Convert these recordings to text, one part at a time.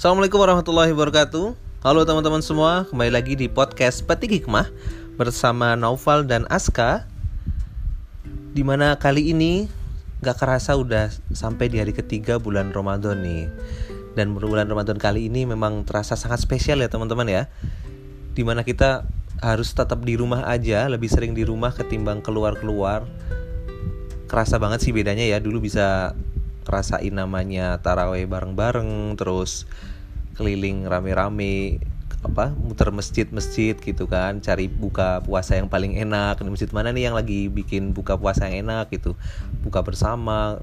Assalamualaikum warahmatullahi wabarakatuh. Halo teman-teman semua, kembali lagi di podcast Petik Hikmah Bersama Naufal dan Aska Di mana kali ini gak kerasa udah sampai di hari ketiga bulan Ramadan nih. Dan bulan Ramadan kali ini memang terasa sangat spesial ya teman-teman ya Di mana kita harus tetap di rumah aja, lebih sering di rumah ketimbang keluar-keluar. Kerasa banget sih bedanya ya, dulu bisa rasain namanya taraweh bareng-bareng terus keliling rame-rame apa muter masjid-masjid gitu kan cari buka puasa yang paling enak. Di masjid mana nih yang lagi bikin buka puasa yang enak gitu? Buka bersama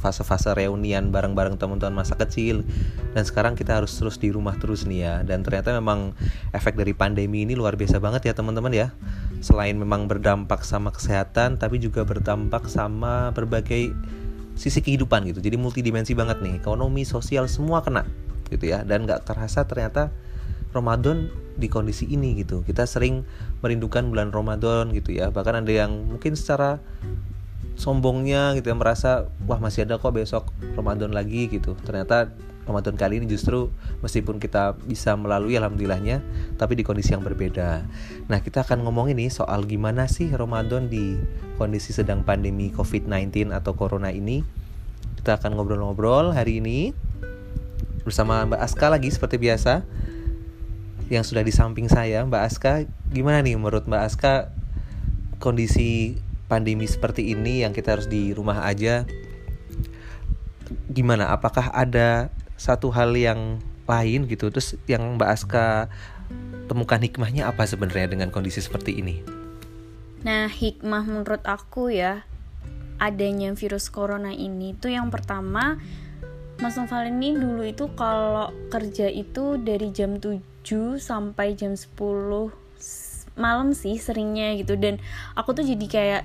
fase-fase reunian bareng-bareng teman-teman masa kecil. Dan sekarang kita harus terus di rumah terus nih ya. Dan ternyata memang efek dari pandemi ini luar biasa banget ya teman-teman ya. Selain memang berdampak sama kesehatan tapi juga berdampak sama berbagai sisi kehidupan gitu. Jadi multidimensi banget nih. Ekonomi sosial semua kena gitu ya. Dan nggak terasa ternyata Ramadan di kondisi ini gitu. Kita sering merindukan bulan Ramadan gitu ya. Bahkan ada yang mungkin secara sombongnya gitu ya merasa wah masih ada kok besok Ramadan lagi gitu ternyata Ramadan kali ini justru meskipun kita bisa melalui alhamdulillahnya tapi di kondisi yang berbeda. Nah, kita akan ngomong ini soal gimana sih Ramadan di kondisi sedang pandemi COVID-19 atau corona ini. Kita akan ngobrol-ngobrol hari ini bersama Mbak Aska lagi seperti biasa. Yang sudah di samping saya, Mbak Aska, gimana nih menurut Mbak Aska kondisi pandemi seperti ini yang kita harus di rumah aja gimana? Apakah ada satu hal yang lain gitu? Terus yang Mbak Aska temukan hikmahnya apa sebenarnya dengan kondisi seperti ini? Nah, hikmah menurut aku ya adanya virus corona ini tuh yang pertama Mas Noval ini dulu itu kalau kerja itu dari jam 7 sampai jam 10 malam sih seringnya gitu. Dan aku tuh jadi kayak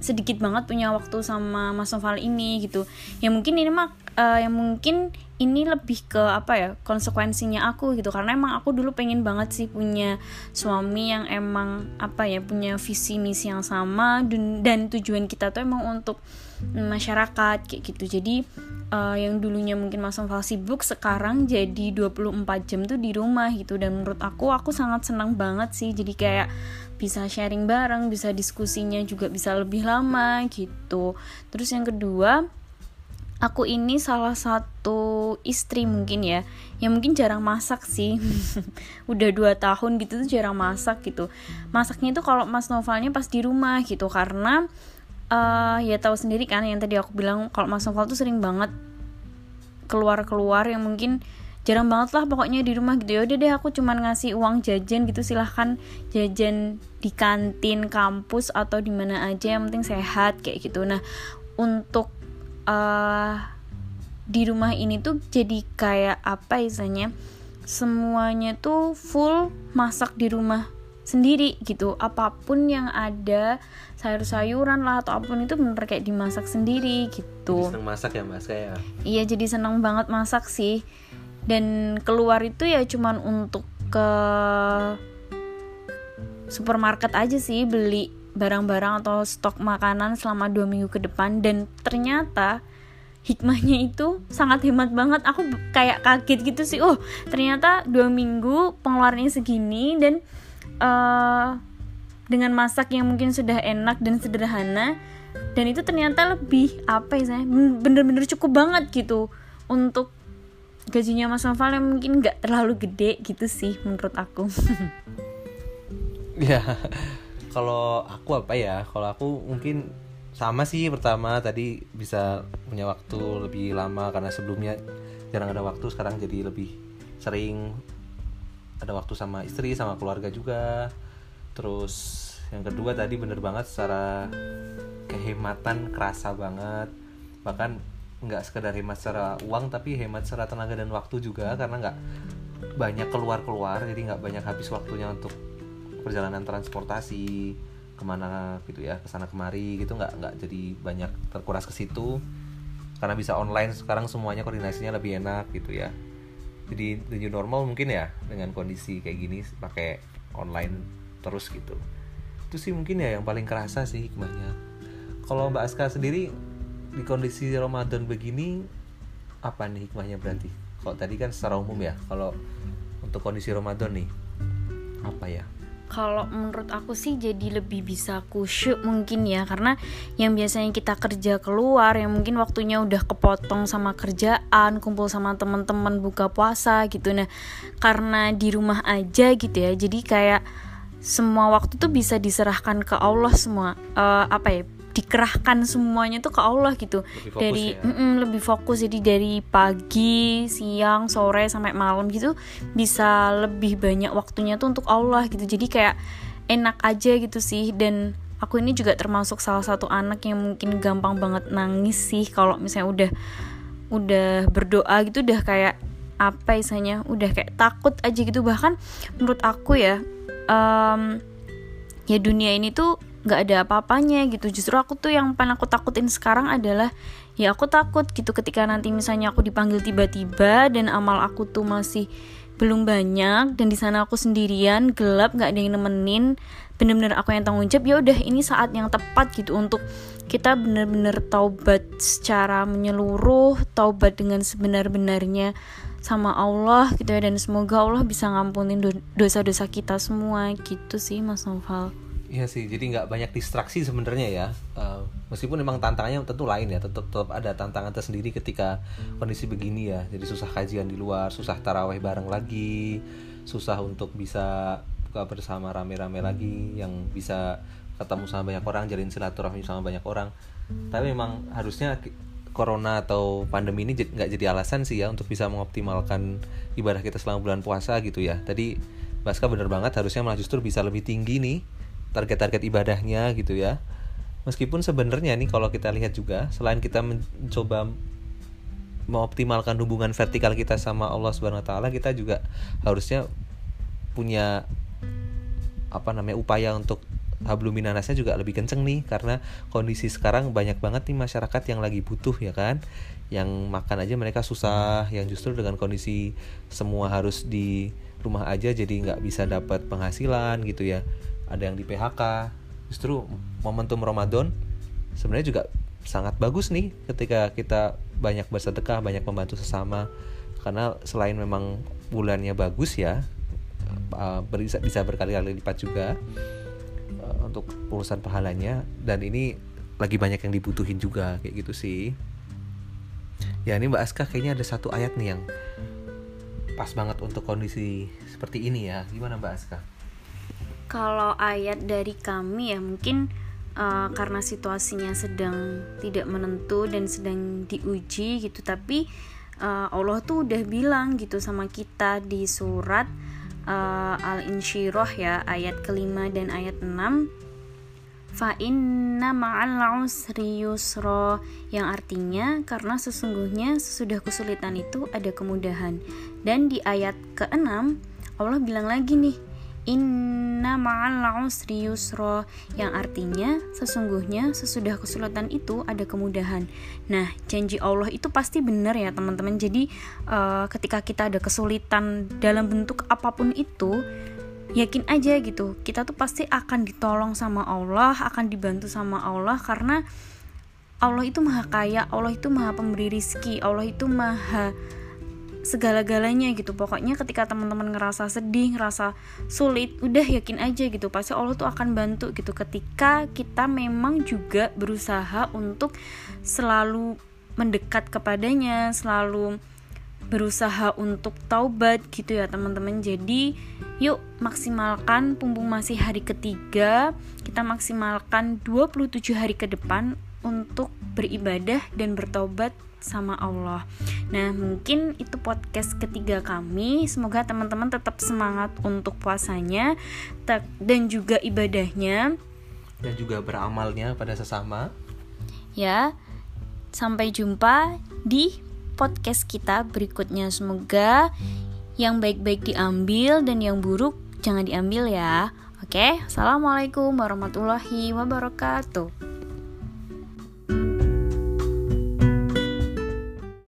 sedikit banget punya waktu sama Mas Noval ini gitu. Ya mungkin ini mah uh, yang mungkin ini lebih ke apa ya konsekuensinya aku gitu. Karena emang aku dulu pengen banget sih punya suami yang emang apa ya punya visi misi yang sama. Dan, dan tujuan kita tuh emang untuk masyarakat kayak gitu. Jadi uh, yang dulunya mungkin Mas Noval sibuk sekarang jadi 24 jam tuh di rumah gitu. Dan menurut aku aku sangat senang banget sih. Jadi kayak bisa sharing bareng bisa diskusinya juga bisa lebih lama gitu. Terus yang kedua aku ini salah satu istri mungkin ya. Yang mungkin jarang masak sih. Udah dua tahun gitu tuh jarang masak gitu. Masaknya itu kalau mas Novalnya pas di rumah gitu karena uh, ya tahu sendiri kan yang tadi aku bilang kalau mas Noval tuh sering banget keluar-keluar yang mungkin jarang banget lah pokoknya di rumah gitu. Ya udah deh aku cuman ngasih uang jajan gitu silahkan jajan di kantin kampus atau di mana aja yang penting sehat kayak gitu. Nah untuk uh, di rumah ini tuh jadi kayak apa istilahnya semuanya tuh full masak di rumah sendiri gitu. Apa pun yang ada sayur-sayuran lah atau apa pun itu bener kayak dimasak sendiri gitu. Jadi seneng masak ya mas kayak iya jadi seneng banget masak sih. Dan keluar itu ya cuman untuk ke supermarket aja sih beli barang-barang atau stok makanan selama dua minggu ke depan. Dan ternyata hikmahnya itu sangat hemat banget. Aku kayak kaget gitu sih. Oh ternyata dua minggu pengeluarannya segini dan uh, dengan masak yang mungkin sudah enak dan sederhana dan itu ternyata lebih apa ya saya bener-bener cukup banget gitu untuk gajinya Mas Noval yang mungkin nggak terlalu gede gitu sih menurut aku. Ya kalau aku apa ya kalau aku mungkin sama sih pertama tadi bisa punya waktu lebih lama karena sebelumnya jarang ada waktu sekarang jadi lebih sering ada waktu sama istri sama keluarga juga. Terus yang kedua tadi bener banget secara kehematan kerasa banget. Bahkan nggak sekedar hemat secara uang tapi hemat secara tenaga dan waktu juga karena nggak banyak keluar keluar jadi nggak banyak habis waktunya untuk perjalanan transportasi ke mana gitu ya ke sana kemari gitu nggak nggak jadi banyak terkuras ke situ. Karena bisa online sekarang semuanya koordinasinya lebih enak gitu ya. Jadi the normal mungkin ya dengan kondisi kayak gini pakai online terus gitu. Itu sih mungkin ya yang paling kerasa sih hikmahnya. Kalau Mbak Aska sendiri di kondisi Ramadan begini apa nih hikmahnya berarti? Kalau tadi kan secara umum ya kalau untuk kondisi Ramadan nih apa ya kalau menurut aku sih jadi lebih bisa kusyuk mungkin ya karena yang biasanya kita kerja keluar yang mungkin waktunya udah kepotong sama kerjaan kumpul sama teman-teman buka puasa gitu. Nah karena di rumah aja gitu ya jadi kayak semua waktu tuh bisa diserahkan ke Allah semua. Uh, apa ya dikerahkan semuanya tuh ke Allah gitu. Lebih fokus dari ya. mm-mm, lebih fokus. Jadi dari pagi siang sore sampai malam gitu bisa lebih banyak waktunya tuh untuk Allah gitu. Jadi kayak enak aja gitu sih. Dan aku ini juga termasuk salah satu anak yang mungkin gampang banget nangis sih kalau misalnya udah udah berdoa gitu udah kayak apa isanya udah kayak takut aja gitu. Bahkan menurut aku ya em, ya dunia ini tuh nggak ada apa-apanya gitu justru aku tuh yang paling aku takutin sekarang adalah ya aku takut gitu ketika nanti misalnya aku dipanggil tiba-tiba dan amal aku tuh masih belum banyak dan di sana aku sendirian gelap nggak ada yang nemenin bener-bener aku yang tanggung jawab ya udah ini saat yang tepat gitu untuk kita bener-bener taubat secara menyeluruh taubat dengan sebenar-benarnya sama Allah gitu ya dan semoga Allah bisa ngampunin do- dosa-dosa kita semua gitu sih Mas Noval. Iya sih, jadi nggak banyak distraksi sebenarnya ya. Eh, meskipun memang tantangannya tentu lain ya, tetap tetap ada tantangan tersendiri ketika kondisi begini ya. Jadi susah kajian di luar, susah taraweh bareng lagi, susah untuk bisa buka bersama rame-rame lagi, yang bisa ketemu sama banyak orang, jalin silaturahmi sama banyak orang. Tapi memang harusnya corona atau pandemi ini nggak jadi alasan sih ya untuk bisa mengoptimalkan ibadah kita selama bulan puasa gitu ya. Tadi Baska bener banget harusnya malah justru bisa lebih tinggi nih target-target ibadahnya gitu ya. Meskipun sebenarnya nih kalau kita lihat juga selain kita mencoba mengoptimalkan hubungan vertikal kita sama Allah Subhanahu wa taala, kita juga harusnya punya apa namanya upaya untuk hablum minanasnya juga lebih kenceng nih karena kondisi sekarang banyak banget nih masyarakat yang lagi butuh ya kan yang makan aja mereka susah yang justru dengan kondisi semua harus di rumah aja jadi nggak bisa dapat penghasilan gitu ya ada yang di PHK justru momentum Ramadan sebenarnya juga sangat bagus nih ketika kita banyak bersedekah banyak membantu sesama. Karena selain memang bulannya bagus ya uh, bisa bisa berkali-kali lipat juga uh, untuk urusan pahalanya. Dan ini lagi banyak yang dibutuhin juga kayak gitu sih. Ya ini Mbak Aska kayaknya ada satu ayat nih yang pas banget untuk kondisi seperti ini ya. Gimana Mbak Aska Kalau ayat dari kami ya mungkin uh, karena situasinya sedang tidak menentu dan sedang diuji gitu tapi uh, Allah tuh udah bilang gitu sama kita di surat uh, Al-Insyirah ya ayat kelima dan ayat 6 fa inna ma'al usri yusra yang artinya karena sesungguhnya sesudah kesulitan itu ada kemudahan. Dan di ayat ke-6 Allah bilang lagi nih Inna ma'al usri yusra yang artinya sesungguhnya sesudah kesulitan itu ada kemudahan. Nah, janji Allah itu pasti benar ya, teman-teman. Jadi, uh, ketika kita ada kesulitan dalam bentuk apa pun itu, yakin aja gitu. Kita tuh pasti akan ditolong sama Allah, akan dibantu sama Allah karena Allah itu maha kaya, Allah itu maha pemberi rizki, Allah itu maha segala-galanya gitu. Pokoknya ketika teman-teman ngerasa sedih ngerasa sulit udah yakin aja gitu pasti Allah tuh akan bantu gitu. Ketika kita memang juga berusaha untuk selalu mendekat kepadanya selalu berusaha untuk taubat gitu ya teman-teman. Jadi yuk maksimalkan pumpung masih hari ketiga kita maksimalkan 27 hari ke depan untuk beribadah dan bertobat sama Allah. Nah, mungkin itu podcast ketiga kami. Semoga teman-teman tetap semangat untuk puasanya dan juga ibadahnya dan juga beramalnya pada sesama. Ya. Sampai jumpa di podcast kita berikutnya. Semoga yang baik-baik diambil dan yang buruk jangan diambil ya. Oke, assalamualaikum warahmatullahi wabarakatuh.